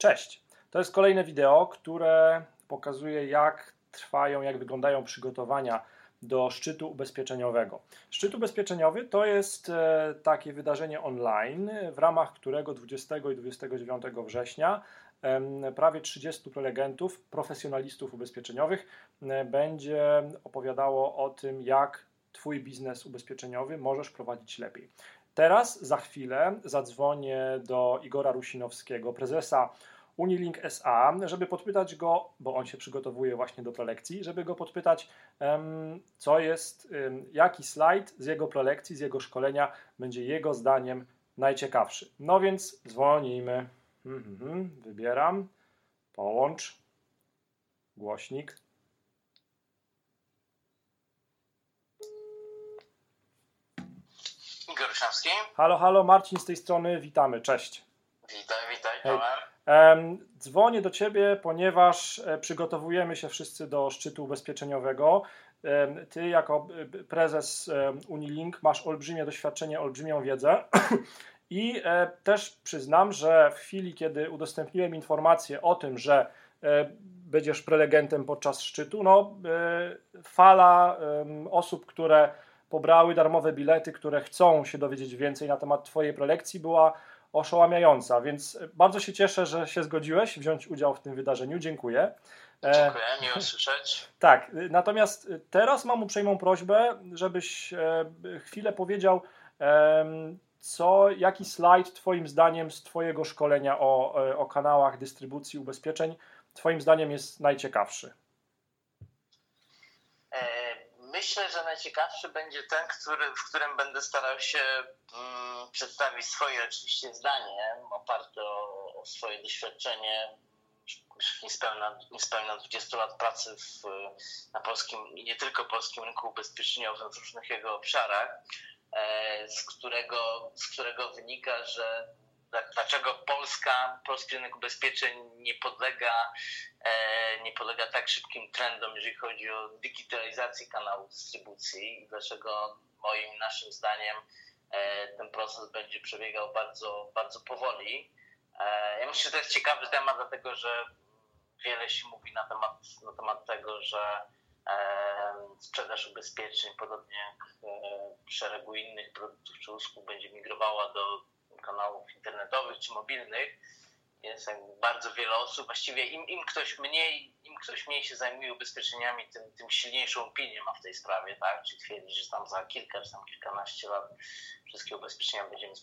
Cześć. To jest kolejne wideo, które pokazuje, jak trwają, jak wyglądają przygotowania do szczytu ubezpieczeniowego. Szczyt ubezpieczeniowy to jest e, takie wydarzenie online, w ramach którego 20 i 29 września prawie 30 prelegentów, profesjonalistów ubezpieczeniowych e, będzie opowiadało o tym, jak Twój biznes ubezpieczeniowy możesz prowadzić lepiej. Teraz, za chwilę, zadzwonię do Igora Rusinowskiego, prezesa Unilink SA, żeby podpytać go, bo on się przygotowuje właśnie do prelekcji, żeby go podpytać, co jest, jaki slajd z jego prelekcji, z jego szkolenia będzie jego zdaniem najciekawszy. No więc dzwonimy. Mhm, wybieram. Połącz. Głośnik. Igor. Halo, halo, Marcin z tej strony, witamy, cześć. Witaj, witaj. Dzwonię do Ciebie, ponieważ e, przygotowujemy się wszyscy do szczytu ubezpieczeniowego. Ty, jako e, prezes Unilink, masz olbrzymie doświadczenie, olbrzymią wiedzę. I e, też przyznam, że w chwili, kiedy udostępniłem informację o tym, że będziesz prelegentem podczas szczytu, no, fala osób, które pobrały darmowe bilety, które chcą się dowiedzieć więcej na temat Twojej prelekcji, była oszałamiająca, więc bardzo się cieszę, że się zgodziłeś wziąć udział w tym wydarzeniu. Dziękuję. E, Dziękuję, miło słyszeć. Tak, natomiast teraz mam uprzejmą prośbę, żebyś e, chwilę powiedział, co, jaki slajd Twoim zdaniem z Twojego szkolenia o, e, o kanałach dystrybucji ubezpieczeń Twoim zdaniem jest najciekawszy? Myślę, że najciekawszy będzie ten, który, w którym będę starał się mm, przedstawić swoje oczywiście zdanie, oparte o, o swoje doświadczenie niespełna, niespełna 20 lat pracy w, na polskim i nie tylko polskim rynku ubezpieczeniowym w różnych jego obszarach, e, z którego, z którego wynika, że dlaczego Polska, polski rynek ubezpieczeń nie podlega, e, nie podlega tak szybkim trendom, jeżeli chodzi o digitalizację kanału dystrybucji i dlaczego moim, naszym zdaniem e, ten proces będzie przebiegał bardzo, bardzo powoli. E, ja myślę, że to jest ciekawy temat, dlatego że wiele się mówi na temat, na temat tego, że sprzedaż ubezpieczeń, podobnie jak szeregu innych produktów czy usług, będzie migrowała do kanałów internetowych czy mobilnych jest bardzo wiele osób. Właściwie im, im ktoś mniej, im ktoś mniej się zajmuje ubezpieczeniami, tym, tym silniejszą opinię ma w tej sprawie, tak? Czy twierdzi, że tam za kilka czy tam kilkanaście lat wszystkie ubezpieczenia będziemy,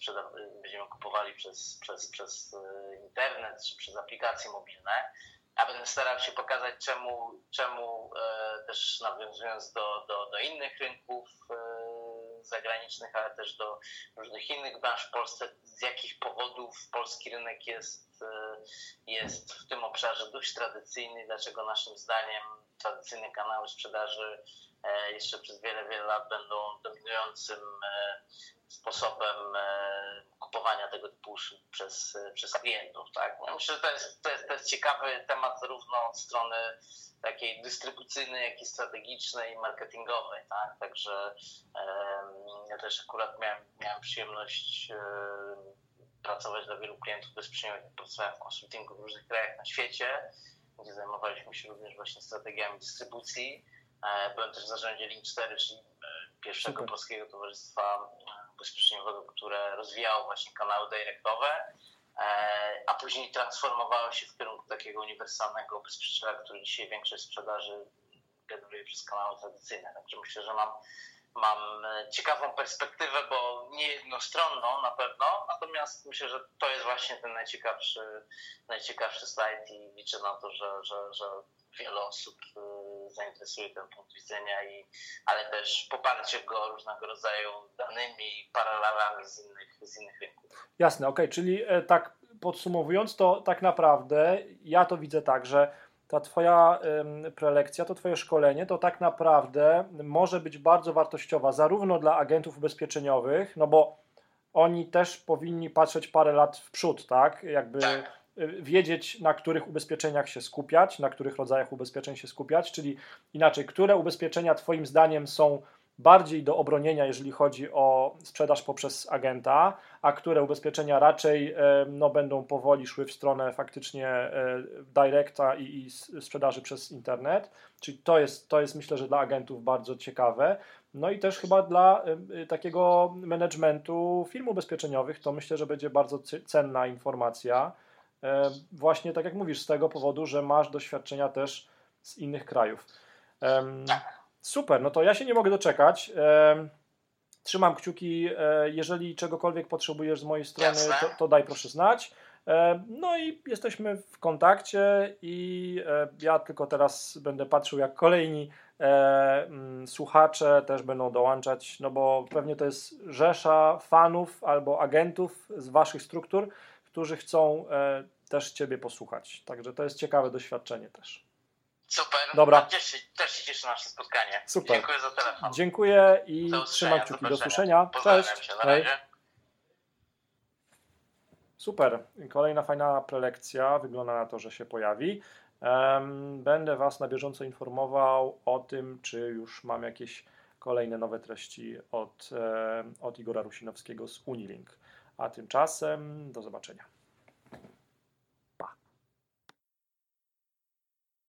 będziemy kupowali przez, przez, przez e, internet czy przez aplikacje mobilne. A będę starał się pokazać, czemu, czemu e, też nawiązując do, do, do innych rynków, e, zagranicznych, ale też do różnych innych branż w Polsce, z jakich powodów polski rynek jest, e, jest w tym obszarze dość tradycyjny, dlaczego naszym zdaniem tradycyjne kanały sprzedaży e, jeszcze przez wiele, wiele lat będą dominującym e, sposobem kupowania tego typu usług przez, przez klientów. Tak? Myślę, że to jest, to, jest, to jest ciekawy temat zarówno od strony takiej dystrybucyjnej, jak i strategicznej i marketingowej. Tak? Także ja też akurat miałem, miałem przyjemność pracować dla wielu klientów bezpośrednio, pracowałem w konsultingu w różnych krajach na świecie, gdzie zajmowaliśmy się również właśnie strategiami dystrybucji. E, byłem też w zarządzie Link4, czyli e, pierwszego Super. polskiego towarzystwa ubezpieczeniowego, które rozwijało właśnie kanały directowe, e, a później transformowało się w kierunku takiego uniwersalnego ubezpieczenia, który dzisiaj większość sprzedaży generuje przez kanały tradycyjne. Także myślę, że mam mam e, ciekawą perspektywę, bo nie jednostronną na pewno, natomiast myślę, że to jest właśnie ten najciekawszy, najciekawszy slajd i liczę na to, że, że, że wiele osób e, zainteresuje ten punkt widzenia, i, ale też poparcie go różnego rodzaju danymi, paralelami z innych, z innych rynków. Jasne, okej, okay. czyli e, tak podsumowując, to tak naprawdę ja to widzę tak, że ta Twoja prelekcja, to Twoje szkolenie, to tak naprawdę może być bardzo wartościowa zarówno dla agentów ubezpieczeniowych, no bo oni też powinni patrzeć parę lat w przód, tak? Jakby tak. Y, wiedzieć, na których ubezpieczeniach się skupiać, na których rodzajach ubezpieczeń się skupiać, czyli inaczej, które ubezpieczenia Twoim zdaniem są bardziej do obronienia, jeżeli chodzi o sprzedaż poprzez agenta, a które ubezpieczenia raczej no, będą powoli szły w stronę faktycznie directa i, i sprzedaży przez internet. Czyli to jest, to jest myślę, że dla agentów bardzo ciekawe. No i też chyba dla y, takiego managementu firm ubezpieczeniowych to myślę, że będzie bardzo cenna informacja. E, właśnie tak jak mówisz, z tego powodu, że masz doświadczenia też z innych krajów. Super, no to ja się nie mogę doczekać. Trzymam kciuki. E, jeżeli czegokolwiek potrzebujesz z mojej strony, to, to daj proszę znać. E, no i jesteśmy w kontakcie i ja tylko teraz będę patrzył, jak kolejni mm, słuchacze też będą dołączać, no bo pewnie to jest rzesza fanów albo agentów z waszych struktur, którzy chcą e, też Ciebie posłuchać. Także to jest ciekawe doświadczenie też. Super. Dobra. Też się cieszę na nasze spotkanie. Super. Dziękuję za telefon. Dziękuję i trzymam kciuki. Do usłyszenia. Cześć. Super. Kolejna fajna prelekcja. Wygląda na to, że się pojawi. Będę Was na bieżąco informował o tym, czy już mam jakieś kolejne nowe treści od, od Igora Rusinowskiego z Unilink. A tymczasem do zobaczenia.